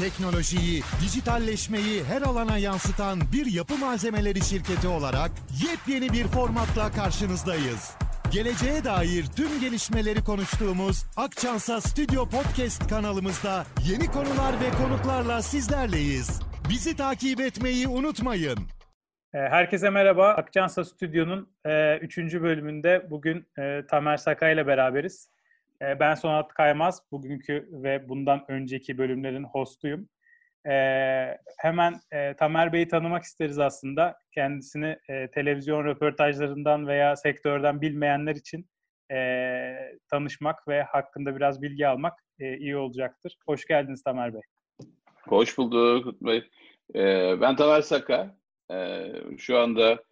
Teknolojiyi, dijitalleşmeyi her alana yansıtan bir yapı malzemeleri şirketi olarak yepyeni bir formatla karşınızdayız. Geleceğe dair tüm gelişmeleri konuştuğumuz Akçansa Stüdyo Podcast kanalımızda yeni konular ve konuklarla sizlerleyiz. Bizi takip etmeyi unutmayın. Ee, herkese merhaba. Akçansa Stüdyo'nun 3. E, bölümünde bugün e, Tamer Sakay ile beraberiz. E, ben Sonat Kaymaz. Bugünkü ve bundan önceki bölümlerin hostuyum. Hemen Tamer Bey'i tanımak isteriz aslında. Kendisini televizyon röportajlarından veya sektörden bilmeyenler için tanışmak ve hakkında biraz bilgi almak iyi olacaktır. Hoş geldiniz Tamer Bey. Hoş bulduk Bey. Ben Tamer Sakay. Ee, şu anda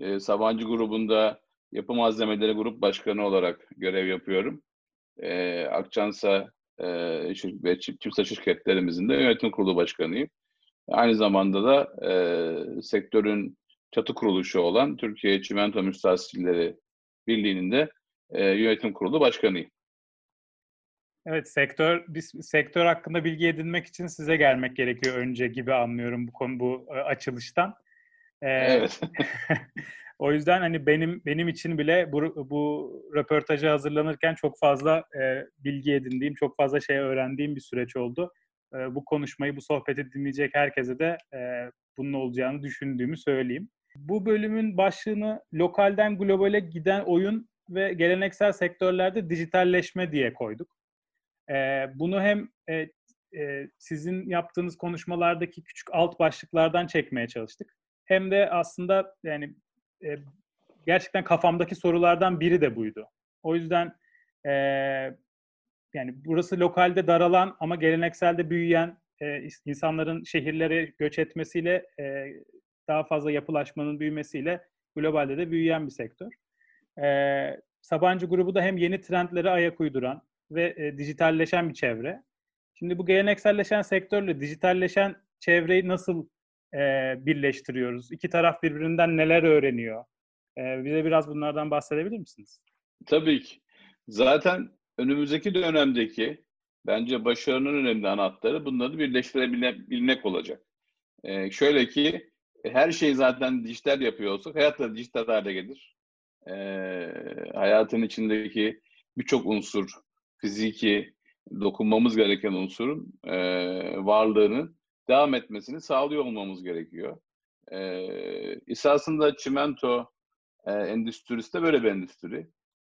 e, Sabancı grubunda yapı malzemeleri grup başkanı olarak görev yapıyorum. E, Akçansa e, ve Çimsa şirketlerimizin de yönetim kurulu başkanıyım. Aynı zamanda da e, sektörün çatı kuruluşu olan Türkiye Çimento Müstahsilleri Birliği'nin de e, yönetim kurulu başkanıyım. Evet, sektör biz sektör hakkında bilgi edinmek için size gelmek gerekiyor önce gibi anlıyorum bu konu bu e, açılıştan. Ee, evet. o yüzden hani benim benim için bile bu, bu röportajı hazırlanırken çok fazla e, bilgi edindiğim, çok fazla şey öğrendiğim bir süreç oldu. E, bu konuşmayı, bu sohbeti dinleyecek herkese de e, bunun olacağını düşündüğümü söyleyeyim. Bu bölümün başlığını lokalden globale giden oyun ve geleneksel sektörlerde dijitalleşme diye koyduk. E, bunu hem e, e, sizin yaptığınız konuşmalardaki küçük alt başlıklardan çekmeye çalıştık hem de aslında yani e, gerçekten kafamdaki sorulardan biri de buydu. O yüzden e, yani burası lokalde daralan ama gelenekselde büyüyen e, insanların şehirlere göç etmesiyle e, daha fazla yapılaşmanın büyümesiyle globalde de büyüyen bir sektör. E, Sabancı grubu da hem yeni trendlere ayak uyduran ve e, dijitalleşen bir çevre. Şimdi bu gelenekselleşen sektörle dijitalleşen çevreyi nasıl e, birleştiriyoruz? İki taraf birbirinden neler öğreniyor? E, bize biraz bunlardan bahsedebilir misiniz? Tabii ki. Zaten önümüzdeki dönemdeki bence başarının önemli anahtarı bunları birleştirebilmek olacak. E, şöyle ki her şeyi zaten dijital yapıyor olsak hayat da dijital hale gelir. E, hayatın içindeki birçok unsur, fiziki, dokunmamız gereken unsurun e, varlığını devam etmesini sağlıyor olmamız gerekiyor. E, esasında çimento e, endüstrisi de böyle bir endüstri.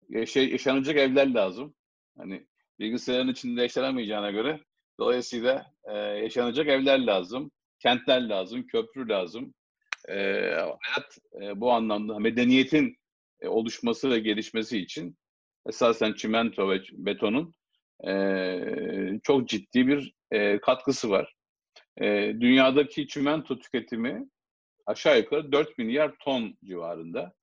Yaşa, yaşanacak evler lazım. Hani bilgisayarın içinde yaşanamayacağına göre dolayısıyla e, yaşanacak evler lazım, kentler lazım, köprü lazım. E, hayat e, bu anlamda medeniyetin e, oluşması ve gelişmesi için esasen çimento ve betonun e, çok ciddi bir e, katkısı var. E, dünyadaki çimento tüketimi aşağı yukarı 4 milyar ton civarında.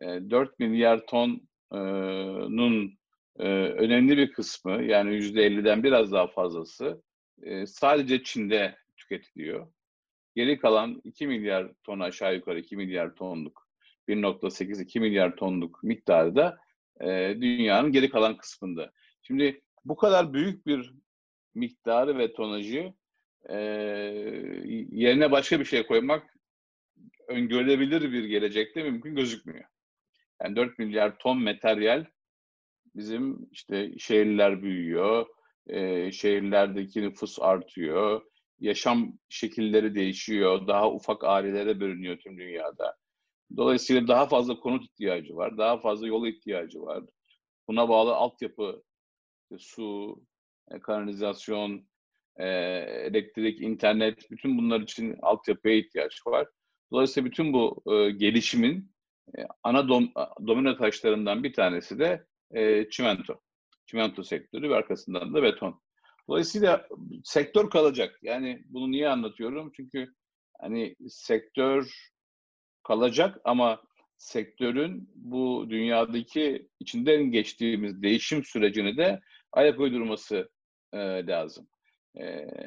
E, 4 milyar tonun e, önemli bir kısmı yani %50'den biraz daha fazlası e, sadece Çin'de tüketiliyor. Geri kalan 2 milyar ton aşağı yukarı 2 milyar tonluk 1.8-2 milyar tonluk miktarı da e, dünyanın geri kalan kısmında. Şimdi bu kadar büyük bir miktarı ve tonajı e, yerine başka bir şey koymak öngörülebilir bir gelecekte mümkün gözükmüyor. Yani 4 milyar ton materyal bizim işte şehirler büyüyor, e, şehirlerdeki nüfus artıyor, yaşam şekilleri değişiyor, daha ufak ailelere bölünüyor tüm dünyada. Dolayısıyla daha fazla konut ihtiyacı var, daha fazla yol ihtiyacı var. Buna bağlı altyapı, su, kanalizasyon, e, elektrik, internet, bütün bunlar için altyapıya ihtiyaç var. Dolayısıyla bütün bu e, gelişimin e, ana dom, domino taşlarından bir tanesi de e, çimento. Çimento sektörü ve arkasından da beton. Dolayısıyla sektör kalacak. Yani bunu niye anlatıyorum? Çünkü hani sektör kalacak ama sektörün bu dünyadaki içinden geçtiğimiz değişim sürecini de ayak uydurması e, lazım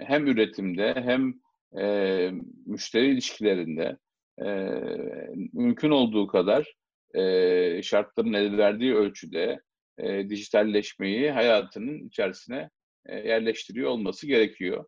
hem üretimde hem e, müşteri ilişkilerinde e, mümkün olduğu kadar e, şartların el verdiği ölçüde e, dijitalleşmeyi hayatının içerisine e, yerleştiriyor olması gerekiyor.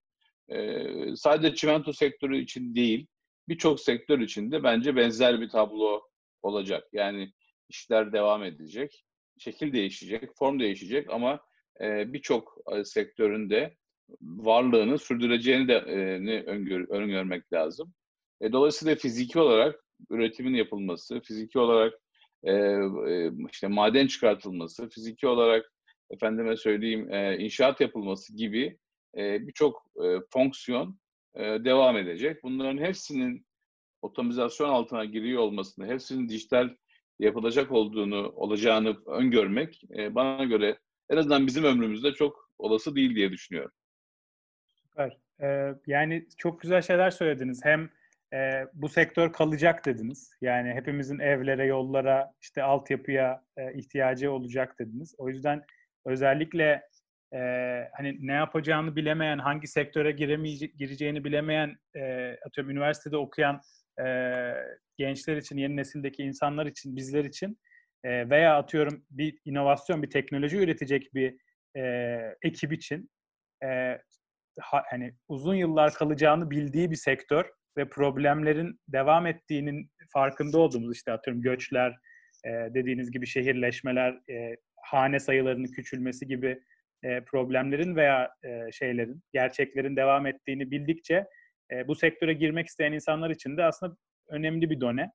E, sadece çimento sektörü için değil, birçok sektör için de bence benzer bir tablo olacak. Yani işler devam edecek, şekil değişecek, form değişecek ama e, birçok e, sektöründe varlığını sürdüreceğini de e, öngör, öngörmek lazım. E, dolayısıyla fiziki olarak üretimin yapılması, fiziki olarak e, e, işte maden çıkartılması, fiziki olarak efendime söyleyeyim e, inşaat yapılması gibi e, birçok e, fonksiyon e, devam edecek. Bunların hepsinin otomizasyon altına giriyor olmasını, hepsinin dijital yapılacak olduğunu, olacağını öngörmek e, bana göre en azından bizim ömrümüzde çok olası değil diye düşünüyorum. Süper. Ee, yani çok güzel şeyler söylediniz. Hem e, bu sektör kalacak dediniz. Yani hepimizin evlere, yollara, işte altyapıya e, ihtiyacı olacak dediniz. O yüzden özellikle e, hani ne yapacağını bilemeyen, hangi sektöre gireceğini bilemeyen, e, atıyorum üniversitede okuyan e, gençler için, yeni nesildeki insanlar için, bizler için e, veya atıyorum bir inovasyon, bir teknoloji üretecek bir e, ekip için e, ha, hani uzun yıllar kalacağını bildiği bir sektör ve problemlerin devam ettiğinin farkında olduğumuz işte atıyorum göçler, e, dediğiniz gibi şehirleşmeler, e, hane sayılarının küçülmesi gibi e, problemlerin veya şeylerin, gerçeklerin devam ettiğini bildikçe bu sektöre girmek isteyen insanlar için de aslında önemli bir done.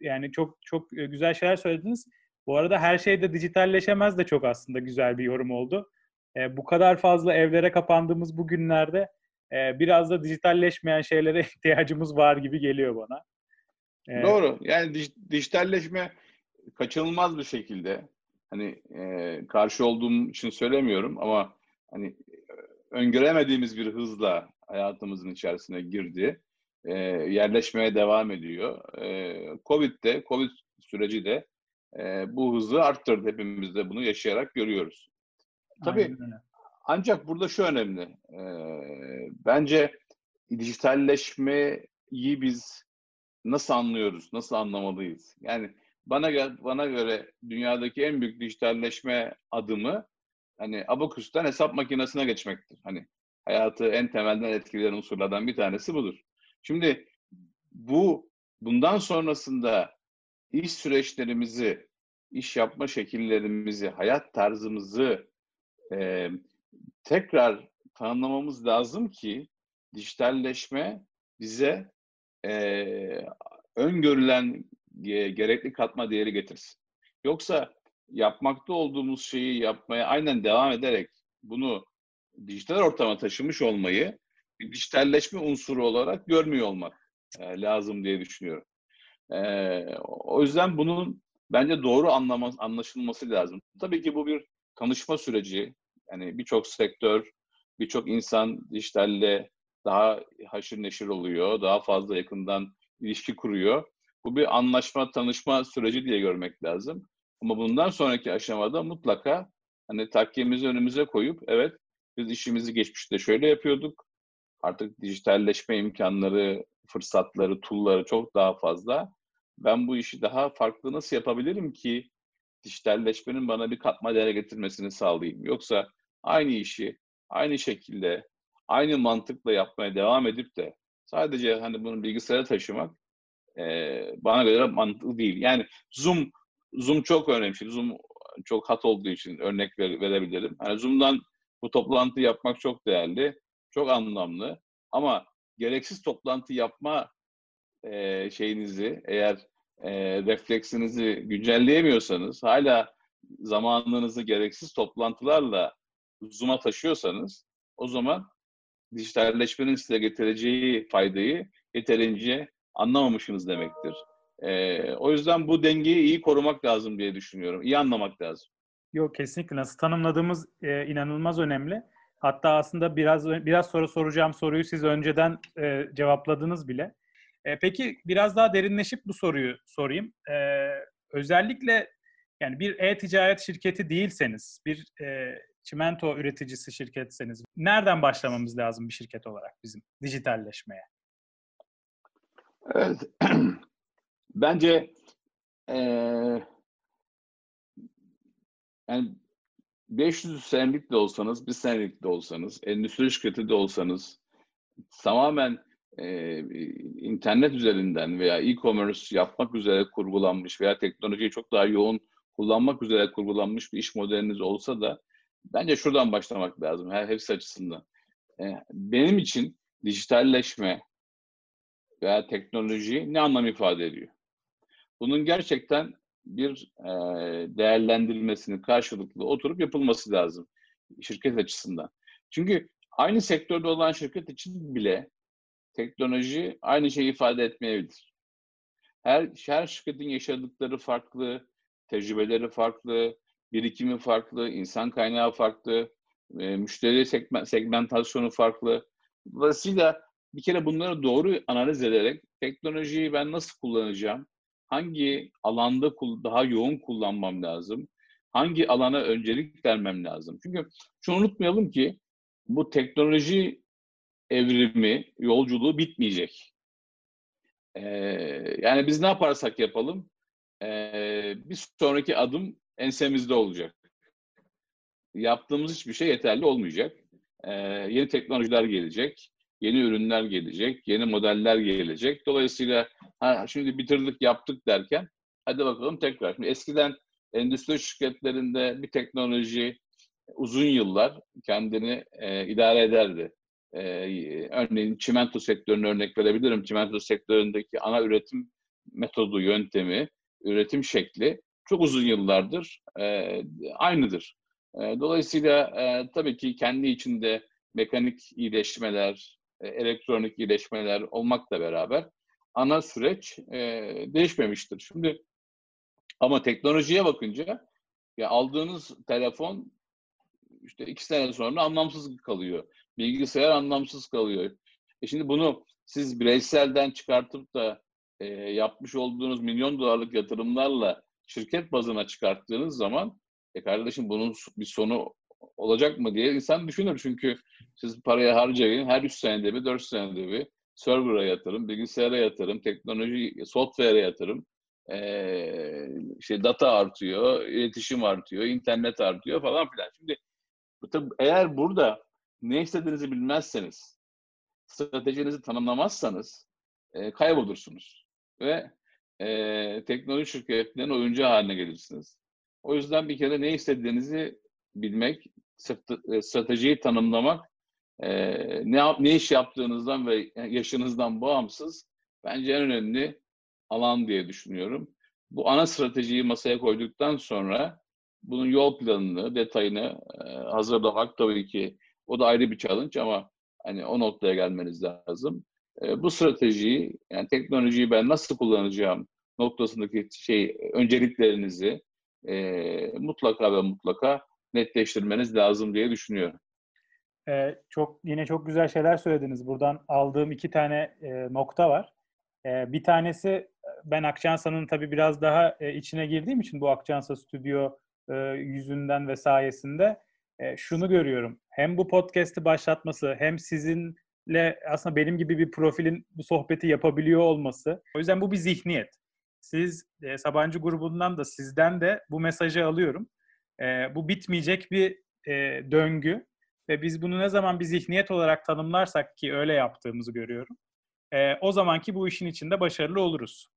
Yani çok çok güzel şeyler söylediniz. Bu arada her şey de dijitalleşemez de çok aslında güzel bir yorum oldu. E, bu kadar fazla evlere kapandığımız bu günlerde e, biraz da dijitalleşmeyen şeylere ihtiyacımız var gibi geliyor bana. E, Doğru. Yani dij- dijitalleşme kaçınılmaz bir şekilde hani e, karşı olduğum için söylemiyorum ama hani öngöremediğimiz bir hızla hayatımızın içerisine girdi. E, yerleşmeye devam ediyor. E, Covid de, Covid süreci de e, bu hızı arttırdı. Hepimiz de bunu yaşayarak görüyoruz. Tabii ancak burada şu önemli. E, bence dijitalleşmeyi biz nasıl anlıyoruz, nasıl anlamalıyız? Yani bana bana göre dünyadaki en büyük dijitalleşme adımı hani abakustan hesap makinesine geçmektir. Hani hayatı en temelden etkileyen unsurlardan bir tanesi budur. Şimdi bu bundan sonrasında iş süreçlerimizi, iş yapma şekillerimizi, hayat tarzımızı e, tekrar tanımlamamız lazım ki dijitalleşme bize e, öngörülen e, gerekli katma değeri getirsin. Yoksa yapmakta olduğumuz şeyi yapmaya aynen devam ederek bunu dijital ortama taşımış olmayı bir dijitalleşme unsuru olarak görmüyor olmak e, lazım diye düşünüyorum. E, o yüzden bunun bence doğru anlama, anlaşılması lazım. Tabii ki bu bir tanışma süreci. Yani birçok sektör, birçok insan dijitalle daha haşır neşir oluyor, daha fazla yakından ilişki kuruyor. Bu bir anlaşma, tanışma süreci diye görmek lazım. Ama bundan sonraki aşamada mutlaka hani takkemizi önümüze koyup evet biz işimizi geçmişte şöyle yapıyorduk. Artık dijitalleşme imkanları, fırsatları, tool'ları çok daha fazla. Ben bu işi daha farklı nasıl yapabilirim ki dijitalleşmenin bana bir katma değer getirmesini sağlayayım. Yoksa aynı işi aynı şekilde, aynı mantıkla yapmaya devam edip de sadece hani bunu bilgisayara taşımak e, bana göre mantıklı değil. Yani Zoom Zoom çok önemli. Zoom çok hat olduğu için örnek ver, verebilirim. Hani Zoom'dan bu toplantı yapmak çok değerli, çok anlamlı. Ama gereksiz toplantı yapma e, şeyinizi eğer e, refleksinizi güncelleyemiyorsanız, hala zamanınızı gereksiz toplantılarla Zoom'a taşıyorsanız o zaman dijitalleşmenin size getireceği faydayı yeterince anlamamışsınız demektir. Ee, o yüzden bu dengeyi iyi korumak lazım diye düşünüyorum. İyi anlamak lazım. Yok kesinlikle. Nasıl tanımladığımız e, inanılmaz önemli. Hatta aslında biraz biraz sonra soracağım soruyu siz önceden e, cevapladınız bile. E, peki biraz daha derinleşip bu soruyu sorayım. E, özellikle yani bir e-ticaret şirketi değilseniz, bir e, çimento üreticisi şirketseniz nereden başlamamız lazım bir şirket olarak bizim dijitalleşmeye? Evet. Bence ee, yani 500 senelik de olsanız, bir senelik de olsanız, endüstri şirketi de olsanız, tamamen e, internet üzerinden veya e-commerce yapmak üzere kurgulanmış veya teknolojiyi çok daha yoğun kullanmak üzere kurgulanmış bir iş modeliniz olsa da bence şuradan başlamak lazım her hepsi açısından. E, benim için dijitalleşme veya teknoloji ne anlam ifade ediyor? Bunun gerçekten bir e, değerlendirilmesini karşılıklı oturup yapılması lazım şirket açısından. Çünkü aynı sektörde olan şirket için bile teknoloji aynı şeyi ifade etmeyebilir. Her, her şirketin yaşadıkları farklı, tecrübeleri farklı, birikimi farklı, insan kaynağı farklı, e, müşteri segment, segmentasyonu farklı. Dolayısıyla bir kere bunları doğru analiz ederek teknolojiyi ben nasıl kullanacağım, hangi alanda daha yoğun kullanmam lazım, hangi alana öncelik vermem lazım. Çünkü şunu unutmayalım ki bu teknoloji evrimi, yolculuğu bitmeyecek. Ee, yani biz ne yaparsak yapalım, ee, bir sonraki adım ensemizde olacak. Yaptığımız hiçbir şey yeterli olmayacak. Ee, yeni teknolojiler gelecek, yeni ürünler gelecek, yeni modeller gelecek. Dolayısıyla ha, şimdi bitirdik, yaptık derken hadi bakalım tekrar. Şimdi eskiden endüstri şirketlerinde bir teknoloji uzun yıllar kendini e, idare ederdi. E, örneğin çimento sektörünü örnek verebilirim. Çimento sektöründeki ana üretim metodu, yöntemi, üretim şekli çok uzun yıllardır e, aynıdır. E, dolayısıyla e, tabii ki kendi içinde mekanik iyileşmeler, e, elektronik iyileşmeler olmakla beraber ana süreç e, değişmemiştir. Şimdi ama teknolojiye bakınca ya aldığınız telefon işte iki sene sonra anlamsız kalıyor. Bilgisayar anlamsız kalıyor. E şimdi bunu siz bireyselden çıkartıp da e, yapmış olduğunuz milyon dolarlık yatırımlarla şirket bazına çıkarttığınız zaman e kardeşim bunun bir sonu olacak mı diye insan düşünür. Çünkü siz parayı harcayın her üç senede bir, dört senede bir server'a yatırım, bilgisayara yatırım, teknoloji, software'e yatırım. Ee, işte data artıyor, iletişim artıyor, internet artıyor falan filan. Şimdi tabii eğer burada ne istediğinizi bilmezseniz, stratejinizi tanımlamazsanız e, kaybolursunuz ve e, teknoloji şirketlerinin oyuncu haline gelirsiniz. O yüzden bir kere ne istediğinizi bilmek, e, stratejiyi tanımlamak, e, ne ne iş yaptığınızdan ve yaşınızdan bağımsız bence en önemli alan diye düşünüyorum. Bu ana stratejiyi masaya koyduktan sonra bunun yol planını, detayını e, hazırlamak tabii ki o da ayrı bir challenge ama hani o noktaya gelmeniz lazım. Bu stratejiyi yani teknolojiyi ben nasıl kullanacağım noktasındaki şey önceliklerinizi e, mutlaka ve mutlaka netleştirmeniz lazım diye düşünüyorum. Ee, çok yine çok güzel şeyler söylediniz. Buradan aldığım iki tane e, nokta var. E, bir tanesi ben Akçansa'nın tabii biraz daha e, içine girdiğim için bu Akçansa stüdyo e, yüzünden ve sayesinde e, şunu görüyorum. Hem bu podcast'i başlatması hem sizinle aslında benim gibi bir profilin bu sohbeti yapabiliyor olması. O yüzden bu bir zihniyet. Siz e, Sabancı grubundan da sizden de bu mesajı alıyorum. E, bu bitmeyecek bir e, döngü ve biz bunu ne zaman bir zihniyet olarak tanımlarsak ki öyle yaptığımızı görüyorum. E, o zamanki bu işin içinde başarılı oluruz.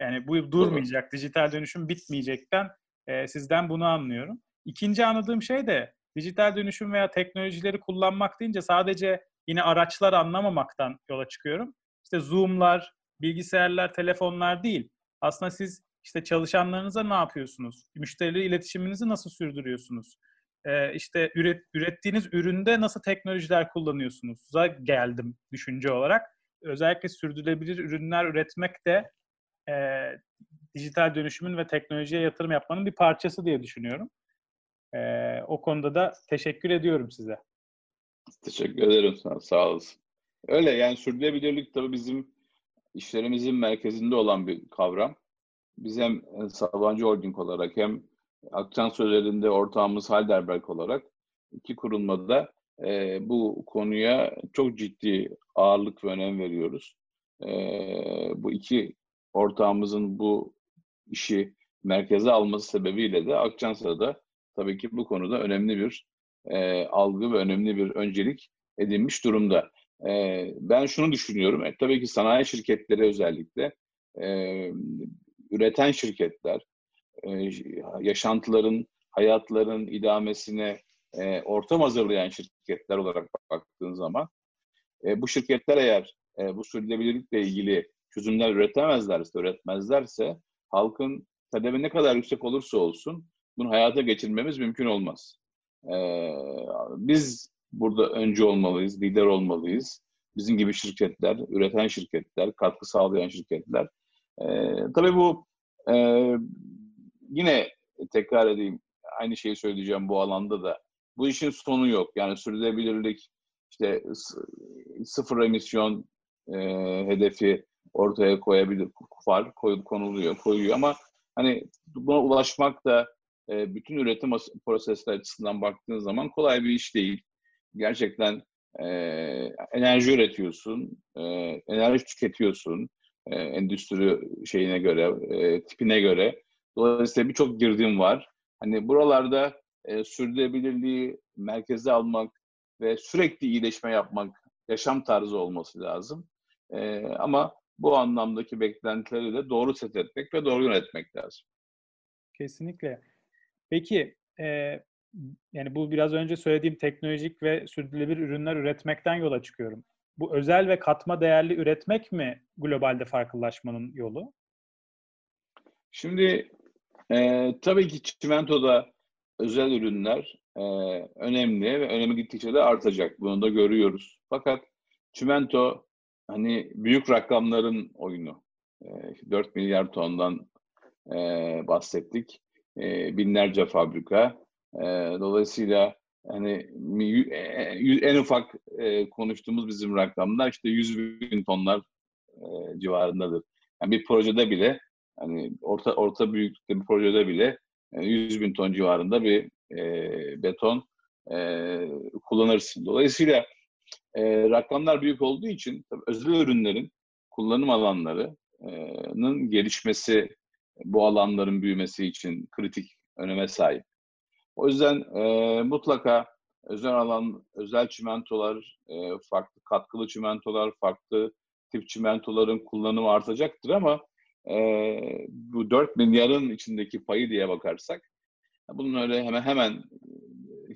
Yani bu durmayacak, dijital dönüşüm bitmeyecekten e, sizden bunu anlıyorum. İkinci anladığım şey de dijital dönüşüm veya teknolojileri kullanmak deyince sadece yine araçlar anlamamaktan yola çıkıyorum. İşte Zoom'lar, bilgisayarlar, telefonlar değil. Aslında siz işte çalışanlarınıza ne yapıyorsunuz? Müşteriyle iletişiminizi nasıl sürdürüyorsunuz? Ee, işte üret, ürettiğiniz üründe nasıl teknolojiler kullanıyorsunuz? geldim düşünce olarak. Özellikle sürdürülebilir ürünler üretmek de e, dijital dönüşümün ve teknolojiye yatırım yapmanın bir parçası diye düşünüyorum. E, o konuda da teşekkür ediyorum size. Teşekkür ederim sana, sağ olasın. Öyle yani sürdürülebilirlik tabii bizim işlerimizin merkezinde olan bir kavram. Biz hem Sabancı Holding olarak hem Akçan Sözlerinde ortağımız Heidelberg olarak iki kurulmada e, bu konuya çok ciddi ağırlık ve önem veriyoruz. E, bu iki ortağımızın bu işi merkeze alması sebebiyle de Akçansa'da tabii ki bu konuda önemli bir e, algı ve önemli bir öncelik edinmiş durumda. E, ben şunu düşünüyorum, e, tabii ki sanayi şirketleri özellikle e, üreten şirketler, e, yaşantıların, hayatların idamesine e, ortam hazırlayan şirketler olarak baktığın zaman e, bu şirketler eğer e, bu sürdürülebilirlikle ilgili çözümler üretemezlerse, üretmezlerse halkın talebi ne kadar yüksek olursa olsun bunu hayata geçirmemiz mümkün olmaz. Ee, biz burada önce olmalıyız, lider olmalıyız. Bizim gibi şirketler, üreten şirketler, katkı sağlayan şirketler. Ee, tabii bu e, yine tekrar edeyim, aynı şeyi söyleyeceğim bu alanda da. Bu işin sonu yok. Yani sürdürülebilirlik, işte sıfır emisyon e, hedefi ortaya koyabilir, var, koy, konuluyor, koyuyor ama hani buna ulaşmak da bütün üretim prosesleri açısından baktığın zaman kolay bir iş değil. Gerçekten enerji üretiyorsun, enerji tüketiyorsun endüstri şeyine göre, tipine göre. Dolayısıyla birçok girdim var. Hani buralarda sürdürülebilirliği merkeze almak ve sürekli iyileşme yapmak yaşam tarzı olması lazım. Ama bu anlamdaki beklentileri de doğru set etmek ve doğru yönetmek lazım. Kesinlikle. Peki e, yani bu biraz önce söylediğim teknolojik ve sürdürülebilir ürünler üretmekten yola çıkıyorum. Bu özel ve katma değerli üretmek mi globalde farklılaşmanın yolu? Şimdi e, tabii ki çimentoda özel ürünler e, önemli ve önemi gittikçe de artacak. Bunu da görüyoruz. Fakat çimento hani büyük rakamların oyunu. E, 4 milyar tondan e, bahsettik e, binlerce fabrika. E, dolayısıyla hani e, en ufak e, konuştuğumuz bizim rakamlar işte 100 bin tonlar e, civarındadır. Yani bir projede bile hani orta orta büyüklükte bir projede bile yani 100 bin ton civarında bir e, beton e, kullanırsın. Dolayısıyla e, rakamlar büyük olduğu için tabii özel ürünlerin kullanım alanlarının gelişmesi bu alanların büyümesi için kritik öneme sahip. O yüzden e, mutlaka özel alan, özel çimentolar, e, farklı katkılı çimentolar, farklı tip çimentoların kullanımı artacaktır ama e, bu 4 milyarın içindeki payı diye bakarsak bunun öyle hemen hemen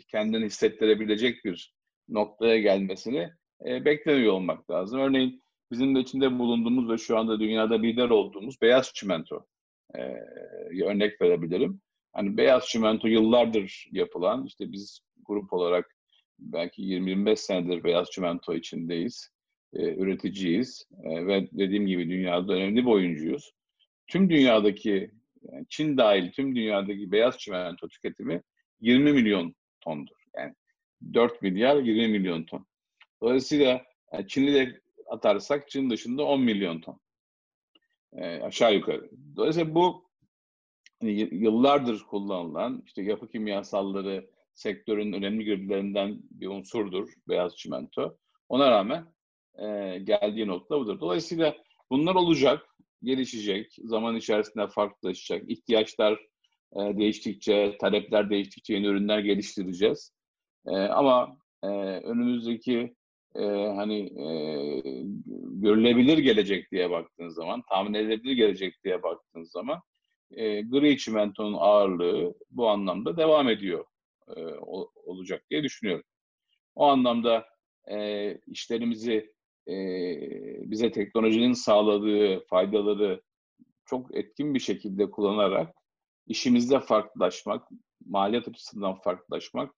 kendini hissettirebilecek bir noktaya gelmesini e, beklemiyor olmak lazım. Örneğin bizim de içinde bulunduğumuz ve şu anda dünyada lider olduğumuz beyaz çimento e, örnek verebilirim. Hani beyaz çimento yıllardır yapılan, işte biz grup olarak belki 20-25 senedir beyaz çimento içindeyiz, e, üreticiyiz e, ve dediğim gibi dünyada önemli bir oyuncuyuz. Tüm dünyadaki, yani Çin dahil tüm dünyadaki beyaz çimento tüketimi 20 milyon tondur. Yani 4 milyar 20 milyon ton. Dolayısıyla yani Çin'i de atarsak Çin dışında 10 milyon ton. E, aşağı yukarı. Dolayısıyla bu hani, yıllardır kullanılan işte yapı kimyasalları sektörün önemli girdilerinden bir unsurdur beyaz çimento. Ona rağmen e, geldiği nokta budur. Dolayısıyla bunlar olacak, gelişecek, zaman içerisinde farklılaşacak. İhtiyaçlar e, değiştikçe, talepler değiştikçe yeni ürünler geliştireceğiz. E, ama e, önümüzdeki e, hani e, görülebilir gelecek diye baktığın zaman, tahmin edilebilir gelecek diye baktığın zaman e, gri çimentonun ağırlığı bu anlamda devam ediyor e, olacak diye düşünüyorum. O anlamda e, işlerimizi e, bize teknolojinin sağladığı faydaları çok etkin bir şekilde kullanarak işimizde farklılaşmak, maliyet açısından farklılaşmak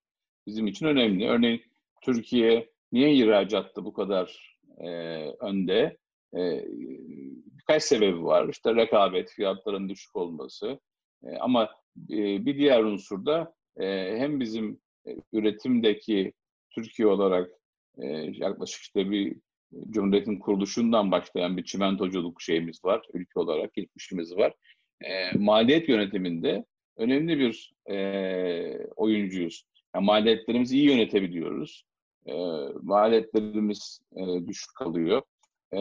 bizim için önemli. Örneğin Türkiye Niye ihracatta bu kadar e, önde? E, birkaç sebebi var. İşte rekabet, fiyatların düşük olması. E, ama e, bir diğer unsur da e, hem bizim e, üretimdeki Türkiye olarak e, yaklaşık işte bir Cumhuriyet'in kuruluşundan başlayan bir çimentoculuk şeyimiz var. Ülke olarak geçmişimiz var. E, maliyet yönetiminde önemli bir e, oyuncuyuz. Yani maliyetlerimizi iyi yönetebiliyoruz e, maliyetlerimiz e, düşük kalıyor. E,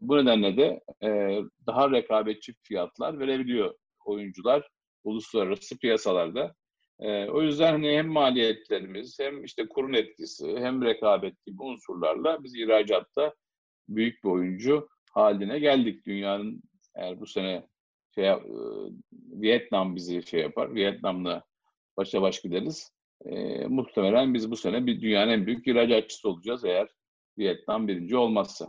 bu nedenle de e, daha rekabetçi fiyatlar verebiliyor oyuncular uluslararası piyasalarda. E, o yüzden hani hem maliyetlerimiz hem işte kurun etkisi hem rekabet gibi unsurlarla biz ihracatta büyük bir oyuncu haline geldik. Dünyanın eğer bu sene şey, e, Vietnam bizi şey yapar, Vietnam'la başa baş gideriz. E, muhtemelen biz bu sene bir dünyanın en büyük ihracatçısı olacağız eğer Vietnam birinci olmazsa.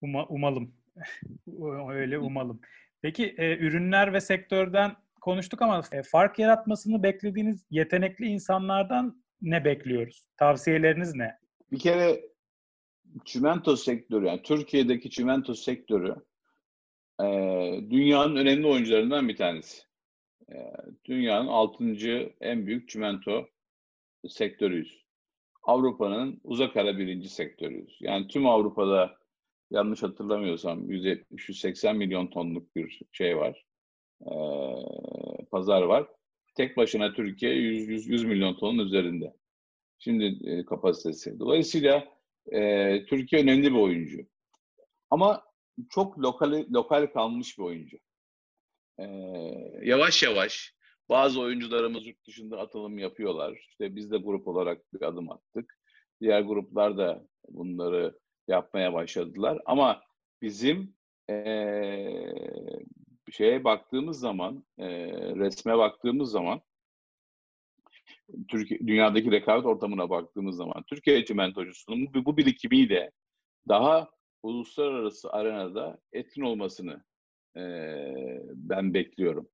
Uma, umalım. Öyle umalım. Peki e, ürünler ve sektörden konuştuk ama e, fark yaratmasını beklediğiniz yetenekli insanlardan ne bekliyoruz? Tavsiyeleriniz ne? Bir kere çimento sektörü, yani Türkiye'deki çimento sektörü e, dünyanın önemli oyuncularından bir tanesi. E, dünyanın altıncı en büyük çimento sektörüyüz. Avrupa'nın uzak ara birinci sektörüyüz. Yani tüm Avrupa'da yanlış hatırlamıyorsam 170-180 milyon tonluk bir şey var. E, pazar var. Tek başına Türkiye 100, 100, 100 milyon tonun üzerinde. Şimdi e, kapasitesi. Dolayısıyla e, Türkiye önemli bir oyuncu. Ama çok lokal, lokal kalmış bir oyuncu. E, yavaş yavaş bazı oyuncularımız yurt dışında atılım yapıyorlar. İşte biz de grup olarak bir adım attık. Diğer gruplar da bunları yapmaya başladılar. Ama bizim e, şeye baktığımız zaman, e, resme baktığımız zaman, Türkiye, dünyadaki rekabet ortamına baktığımız zaman, Türkiye çimentocusunun bu, bu birikimiyle daha uluslararası arenada etkin olmasını ben bekliyorum.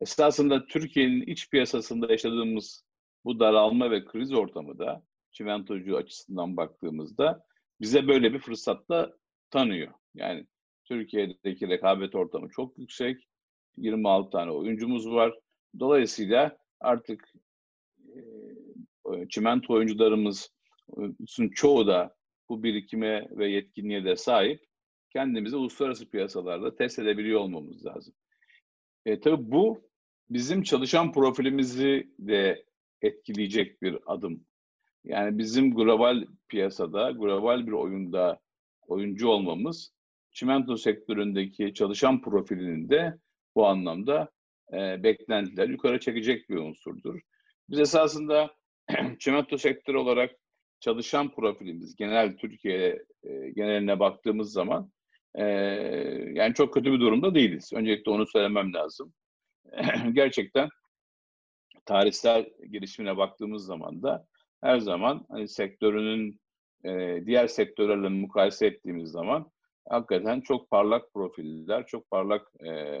Esasında Türkiye'nin iç piyasasında yaşadığımız bu daralma ve kriz ortamı da çimentocu açısından baktığımızda bize böyle bir fırsatla tanıyor. Yani Türkiye'deki rekabet ortamı çok yüksek. 26 tane oyuncumuz var. Dolayısıyla artık çimento oyuncularımızın çoğu da bu birikime ve yetkinliğe de sahip. Kendimizi uluslararası piyasalarda test edebiliyor olmamız lazım. E, tabii bu bizim çalışan profilimizi de etkileyecek bir adım. Yani bizim global piyasada, global bir oyunda oyuncu olmamız çimento sektöründeki çalışan profilinin de bu anlamda e, beklentiler yukarı çekecek bir unsurdur. Biz esasında çimento sektörü olarak çalışan profilimiz genel Türkiye e, geneline baktığımız zaman e, yani çok kötü bir durumda değiliz. Öncelikle onu söylemem lazım. Gerçekten tarihsel gelişimine baktığımız zaman da her zaman hani sektörünün e, diğer sektörlerle mukayese ettiğimiz zaman hakikaten çok parlak profiller, çok parlak e,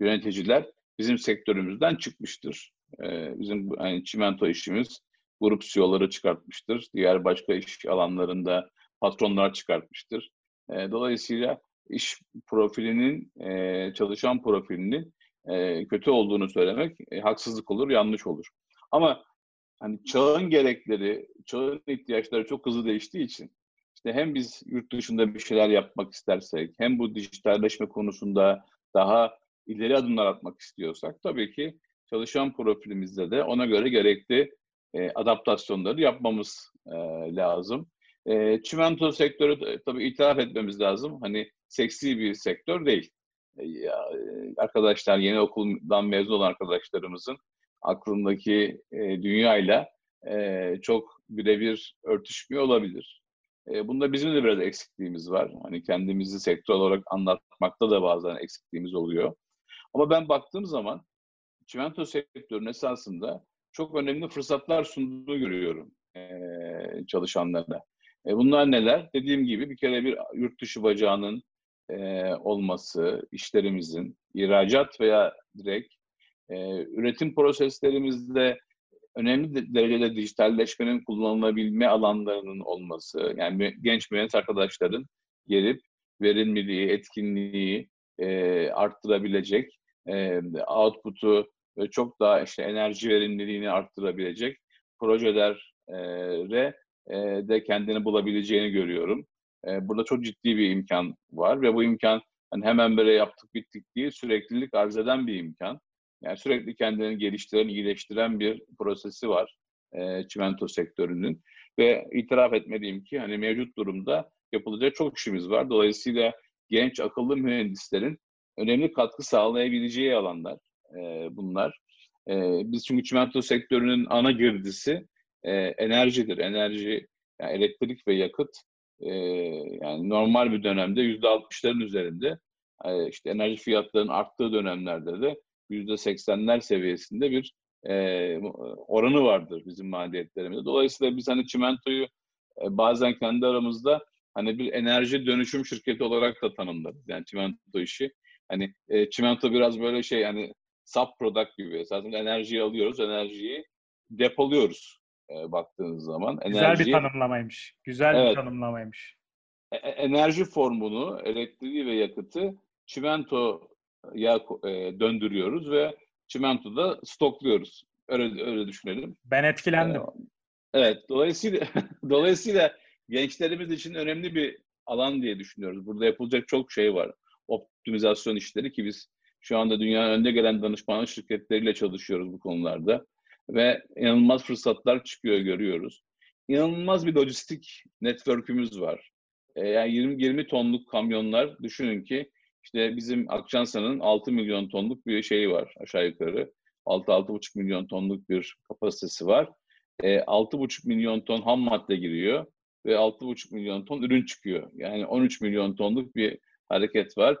yöneticiler bizim sektörümüzden çıkmıştır. E, bizim hani çimento işimiz grup CEO'ları çıkartmıştır. Diğer başka iş alanlarında patronlar çıkartmıştır. E, dolayısıyla iş profilinin, e, çalışan profilinin e, kötü olduğunu söylemek e, haksızlık olur, yanlış olur. Ama hani çağın gerekleri, çağın ihtiyaçları çok hızlı değiştiği için işte hem biz yurt dışında bir şeyler yapmak istersek, hem bu dijitalleşme konusunda daha ileri adımlar atmak istiyorsak tabii ki çalışan profilimizde de ona göre gerekli e, adaptasyonları yapmamız e, lazım. E, çimento sektörü e, tabii itiraf etmemiz lazım. Hani seksi bir sektör değil. E, e, arkadaşlar yeni okuldan mezun olan arkadaşlarımızın aklındaki e, dünyayla e, çok birebir örtüşmüyor olabilir. E, bunda bizim de biraz eksikliğimiz var. Hani kendimizi sektör olarak anlatmakta da bazen eksikliğimiz oluyor. Ama ben baktığım zaman çimento sektörünün esasında çok önemli fırsatlar sunduğunu görüyorum e, çalışanlarına. E, bunlar neler? Dediğim gibi bir kere bir yurt dışı bacağının e, olması, işlerimizin, ihracat veya direkt e, üretim proseslerimizde önemli derecede dijitalleşmenin kullanılabilme alanlarının olması, yani genç mühendis arkadaşların gelip verimliliği, etkinliği e, arttırabilecek, e, output'u çok daha işte enerji verimliliğini arttırabilecek projelere de kendini bulabileceğini görüyorum. Burada çok ciddi bir imkan var ve bu imkan hani hemen böyle yaptık bittik değil, süreklilik arz eden bir imkan. Yani sürekli kendini geliştiren, iyileştiren bir prosesi var çimento sektörünün. Ve itiraf etmeliyim ki hani mevcut durumda yapılacak çok işimiz var. Dolayısıyla genç akıllı mühendislerin önemli katkı sağlayabileceği alanlar bunlar. Biz çünkü çimento sektörünün ana girdisi e, enerjidir. Enerji, yani elektrik ve yakıt e, yani normal bir dönemde yüzde altmışların üzerinde e, işte enerji fiyatlarının arttığı dönemlerde de yüzde seksenler seviyesinde bir e, oranı vardır bizim maliyetlerimizde. Dolayısıyla biz hani çimentoyu e, bazen kendi aramızda hani bir enerji dönüşüm şirketi olarak da tanımlarız. Yani çimento işi. Hani e, çimento biraz böyle şey hani sub product gibi. Zaten enerjiyi alıyoruz, enerjiyi depoluyoruz e, baktığınız zaman. Güzel enerjiyi, bir tanımlamaymış. Güzel evet, bir tanımlamaymış. E, e, enerji formunu, elektriği ve yakıtı çimentoya e, döndürüyoruz ve çimentoda stokluyoruz. Öyle öyle düşünelim. Ben etkilendim. Ee, evet, dolayısıyla dolayısıyla gençlerimiz için önemli bir alan diye düşünüyoruz. Burada yapılacak çok şey var. Optimizasyon işleri ki biz şu anda dünyanın önde gelen danışmanlık şirketleriyle çalışıyoruz bu konularda. Ve inanılmaz fırsatlar çıkıyor görüyoruz. İnanılmaz bir lojistik network'ümüz var. Ee, yani 20, 20 tonluk kamyonlar düşünün ki işte bizim Akçansa'nın 6 milyon tonluk bir şeyi var aşağı yukarı. 6-6,5 milyon tonluk bir kapasitesi var. E, 6,5 milyon ton ham madde giriyor ve 6,5 milyon ton ürün çıkıyor. Yani 13 milyon tonluk bir hareket var.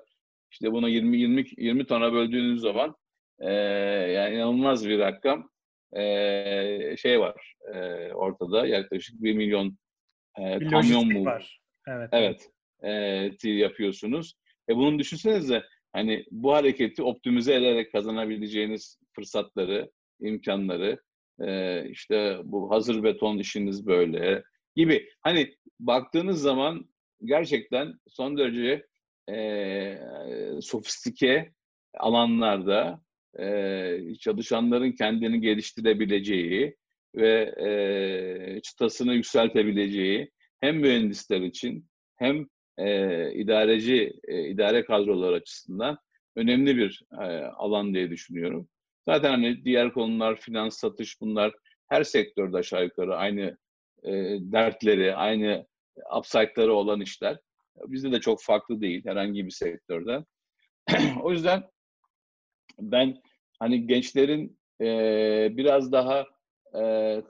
İşte bunu 20 20 20 tona böldüğünüz zaman e, yani inanılmaz bir rakam e, şey var e, ortada yaklaşık 1 milyon e, kamyon mu var. Evet. Evet. E, yapıyorsunuz. E bunun düşünsenize hani bu hareketi optimize ederek kazanabileceğiniz fırsatları, imkanları, e, işte bu hazır beton işiniz böyle gibi. Hani baktığınız zaman gerçekten son derece e, sofistike alanlarda e, çalışanların kendini geliştirebileceği ve e, çıtasını yükseltebileceği hem mühendisler için hem e, idareci, e, idare kadrolar açısından önemli bir e, alan diye düşünüyorum. Zaten hani diğer konular, finans, satış bunlar her sektörde aşağı yukarı aynı e, dertleri, aynı upside'ları olan işler. Bizde de çok farklı değil herhangi bir sektörden. o yüzden ben hani gençlerin e, biraz daha e,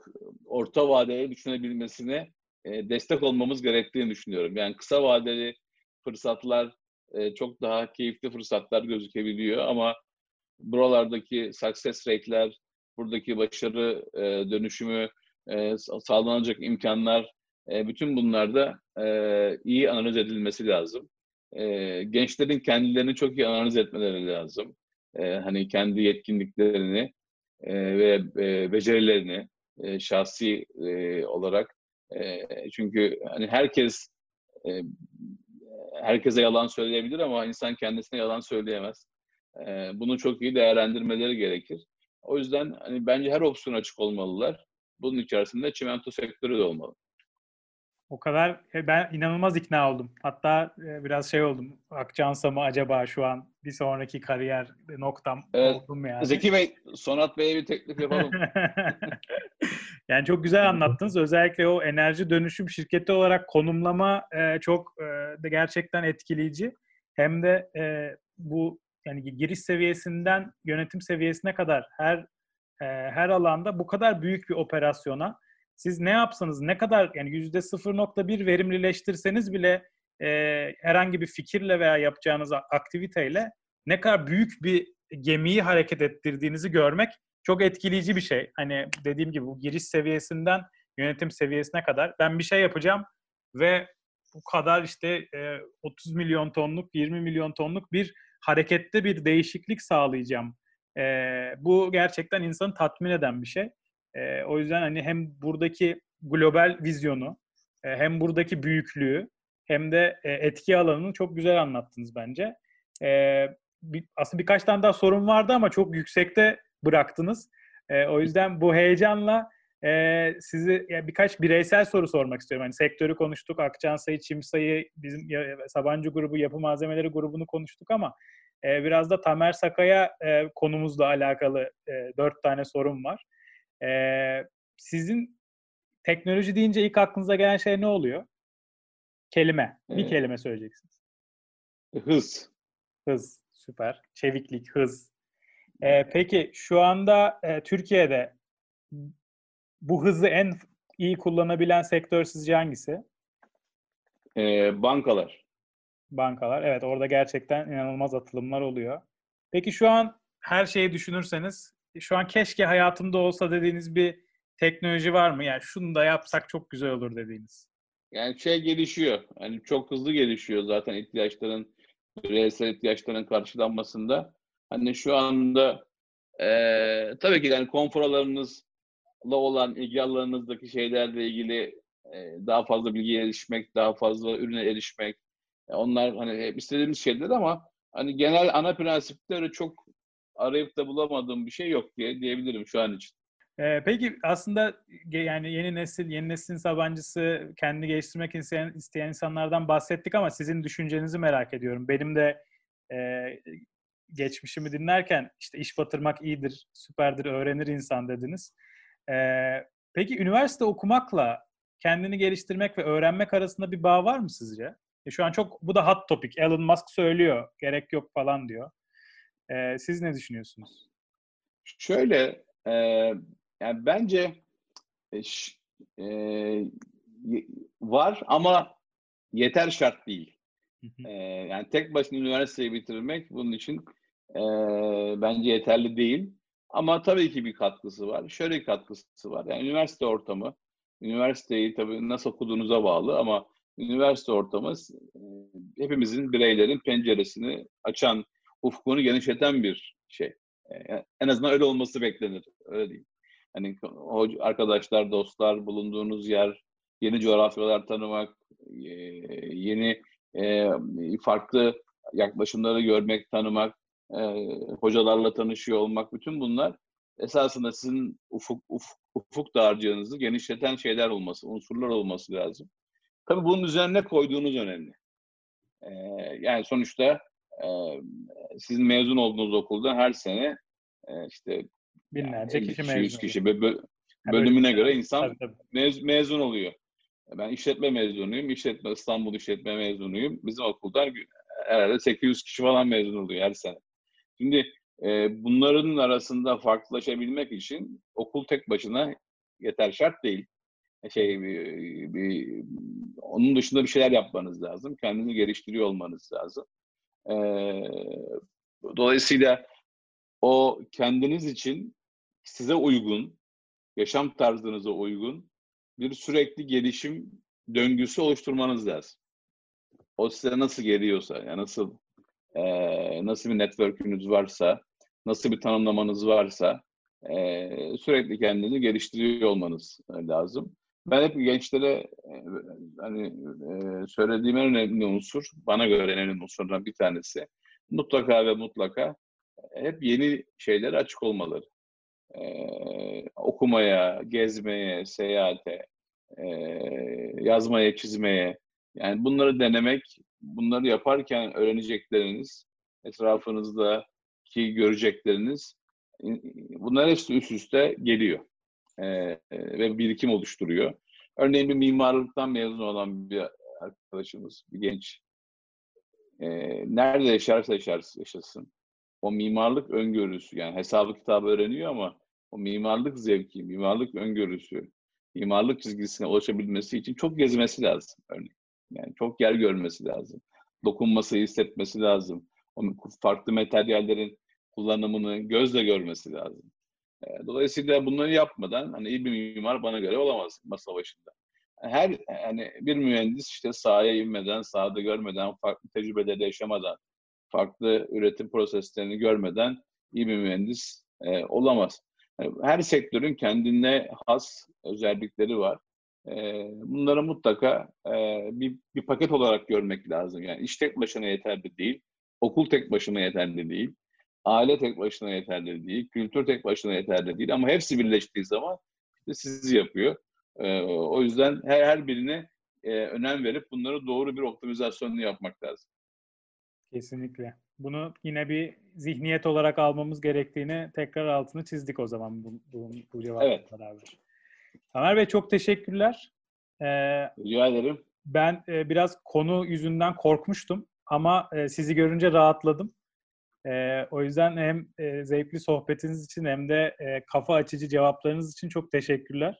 orta vadeli düşünebilmesine e, destek olmamız gerektiğini düşünüyorum. Yani kısa vadeli fırsatlar e, çok daha keyifli fırsatlar gözükebiliyor ama buralardaki success rate'ler, buradaki başarı e, dönüşümü, e, sağlanacak imkanlar, e, bütün bunlarda e, iyi analiz edilmesi lazım. E, gençlerin kendilerini çok iyi analiz etmeleri lazım. E, hani kendi yetkinliklerini e, ve e, becerilerini e, şahsi e, olarak e, çünkü hani herkes e, herkese yalan söyleyebilir ama insan kendisine yalan söyleyemez. E, bunu çok iyi değerlendirmeleri gerekir. O yüzden hani bence her opsiyon açık olmalılar. Bunun içerisinde çimento sektörü de olmalı. O kadar e, ben inanılmaz ikna oldum. Hatta e, biraz şey oldum. Akçansa mı acaba şu an bir sonraki kariyer noktam evet. oldum yani. Zeki Bey, Sonat Bey'e bir teklif yapalım. yani çok güzel anlattınız. Özellikle o enerji dönüşüm şirketi olarak konumlama e, çok gerçekten etkileyici. Hem de bu yani giriş seviyesinden yönetim seviyesine kadar her her alanda bu kadar büyük bir operasyona siz ne yapsanız ne kadar yani yüzde 0.1 verimlileştirseniz bile e, herhangi bir fikirle veya yapacağınız aktiviteyle ne kadar büyük bir gemiyi hareket ettirdiğinizi görmek çok etkileyici bir şey. Hani dediğim gibi bu giriş seviyesinden yönetim seviyesine kadar ben bir şey yapacağım ve bu kadar işte e, 30 milyon tonluk, 20 milyon tonluk bir harekette bir değişiklik sağlayacağım. E, bu gerçekten insanı tatmin eden bir şey. E, o yüzden hani hem buradaki global vizyonu, e, hem buradaki büyüklüğü, hem de e, etki alanını çok güzel anlattınız bence. E, bir, aslında birkaç tane daha sorun vardı ama çok yüksekte bıraktınız. E, o yüzden bu heyecanla e, sizi yani birkaç bireysel soru sormak istiyorum. Hani sektörü konuştuk, Akçansa'yı, Çimsa'yı, bizim Sabancı grubu, yapı malzemeleri grubunu konuştuk ama e, biraz da Tamer Sakaya e, konumuzla alakalı e, dört tane sorum var. Ee, sizin teknoloji deyince ilk aklınıza gelen şey ne oluyor? Kelime. Bir ee, kelime söyleyeceksiniz. Hız. Hız. Süper. Çeviklik, hız. Ee, peki şu anda e, Türkiye'de bu hızı en iyi kullanabilen sektör sizce hangisi? Ee, bankalar. Bankalar. Evet orada gerçekten inanılmaz atılımlar oluyor. Peki şu an her şeyi düşünürseniz şu an keşke hayatımda olsa dediğiniz bir teknoloji var mı? Yani şunu da yapsak çok güzel olur dediğiniz. Yani şey gelişiyor. Yani çok hızlı gelişiyor zaten ihtiyaçların, bireysel ihtiyaçların karşılanmasında. Hani şu anda e, tabii ki yani konfor alanınızla olan ilgi alanınızdaki şeylerle ilgili e, daha fazla bilgiye erişmek, daha fazla ürüne erişmek. E, onlar hani hep istediğimiz şeyler ama hani genel ana prensipte çok arayıp da bulamadığım bir şey yok diye diyebilirim şu an için. Ee, peki aslında yani yeni nesil, yeni neslin sabancısı, kendini geliştirmek isteyen, isteyen insanlardan bahsettik ama sizin düşüncenizi merak ediyorum. Benim de e, geçmişimi dinlerken işte iş batırmak iyidir, süperdir, öğrenir insan dediniz. E, peki üniversite okumakla kendini geliştirmek ve öğrenmek arasında bir bağ var mı sizce? E, şu an çok bu da hot topic. Elon Musk söylüyor, gerek yok falan diyor. E, siz ne düşünüyorsunuz? Şöyle, e, yani bence e, e, var ama yeter şart değil. E, yani tek başına üniversiteyi bitirmek bunun için e, bence yeterli değil. Ama tabii ki bir katkısı var. Şöyle bir katkısı var. Yani üniversite ortamı, üniversiteyi tabii nasıl okuduğunuza bağlı ama üniversite ortamı e, hepimizin bireylerin penceresini açan, ufkunu genişleten bir şey. E, en azından öyle olması beklenir. Öyle değil. Hani arkadaşlar, dostlar, bulunduğunuz yer, yeni coğrafyalar tanımak, e, yeni farklı yaklaşımları görmek, tanımak, hocalarla tanışıyor olmak, bütün bunlar esasında sizin ufuk, ufuk, ufuk dağarcığınızı genişleten şeyler olması, unsurlar olması lazım. Tabii bunun üzerine koyduğunuz önemli. Yani sonuçta sizin mezun olduğunuz okulda her sene işte binlerce yani kişi, 100 kişi bö- bölümüne göre insan tabii, tabii. Mez, mezun oluyor. Ben işletme mezunuyum. İşletme İstanbul İşletme mezunuyum. Bizim okuldan herhalde 800 kişi falan mezun oluyor her sene. Şimdi e, bunların arasında farklılaşabilmek için okul tek başına yeter şart değil. Şey bir, bir, onun dışında bir şeyler yapmanız lazım. Kendini geliştiriyor olmanız lazım. E, dolayısıyla o kendiniz için size uygun, yaşam tarzınıza uygun bir sürekli gelişim döngüsü oluşturmanız lazım. O size nasıl geliyorsa, yani nasıl e, nasıl bir network'ünüz varsa, nasıl bir tanımlamanız varsa e, sürekli kendini geliştiriyor olmanız lazım. Ben hep gençlere e, hani e, söylediğim en önemli unsur, bana göre en önemli unsurlardan bir tanesi mutlaka ve mutlaka hep yeni şeylere açık olmaları. Ee, okumaya, gezmeye, seyahate, e, yazmaya, çizmeye. Yani bunları denemek, bunları yaparken öğrenecekleriniz, etrafınızdaki görecekleriniz, bunlar hepsi üst üste geliyor. Ee, ve birikim oluşturuyor. Örneğin bir mimarlıktan mezun olan bir arkadaşımız, bir genç, e, nerede yaşarsa yaşasın, o mimarlık öngörüsü yani hesabı kitabı öğreniyor ama o mimarlık zevki, mimarlık öngörüsü, mimarlık çizgisine ulaşabilmesi için çok gezmesi lazım örneğin. Yani çok yer görmesi lazım. Dokunması, hissetmesi lazım. O farklı materyallerin kullanımını gözle görmesi lazım. Dolayısıyla bunları yapmadan hani iyi bir mimar bana göre olamaz masa başında. Her yani bir mühendis işte sahaya inmeden, sahada görmeden, farklı tecrübeleri yaşamadan, farklı üretim proseslerini görmeden iyi bir mühendis e, olamaz. Her sektörün kendine has özellikleri var. E, bunları mutlaka e, bir, bir paket olarak görmek lazım. Yani iş tek başına yeterli değil, okul tek başına yeterli değil, aile tek başına yeterli değil, kültür tek başına yeterli değil ama hepsi birleştiği zaman işte sizi yapıyor. E, o yüzden her, her birine e, önem verip bunları doğru bir optimizasyonunu yapmak lazım. Kesinlikle. Bunu yine bir zihniyet olarak almamız gerektiğini tekrar altını çizdik o zaman bu, bu, bu cevapla evet. beraber. Tamer Bey çok teşekkürler. Ee, Rica ederim. Ben e, biraz konu yüzünden korkmuştum ama e, sizi görünce rahatladım. E, o yüzden hem e, zevkli sohbetiniz için hem de e, kafa açıcı cevaplarınız için çok teşekkürler.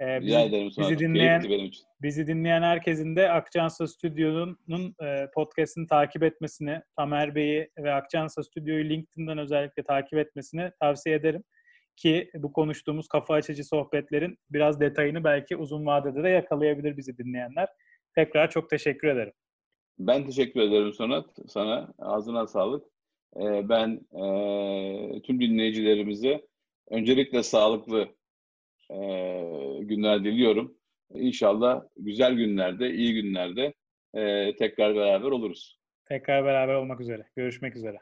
E, Rica bizi, ederim bizi dinleyen benim için. bizi dinleyen herkesin de Akçansa Stüdyo'nun e, podcast'ini takip etmesini, Tamer Bey'i ve Akçansa Stüdyo'yu LinkedIn'den özellikle takip etmesini tavsiye ederim. Ki bu konuştuğumuz kafa açıcı sohbetlerin biraz detayını belki uzun vadede de yakalayabilir bizi dinleyenler. Tekrar çok teşekkür ederim. Ben teşekkür ederim Sonat. Sana ağzına sağlık. Ee, ben e, tüm dinleyicilerimize öncelikle sağlıklı e, günler diliyorum. İnşallah güzel günlerde, iyi günlerde e, tekrar beraber oluruz. Tekrar beraber olmak üzere. Görüşmek üzere.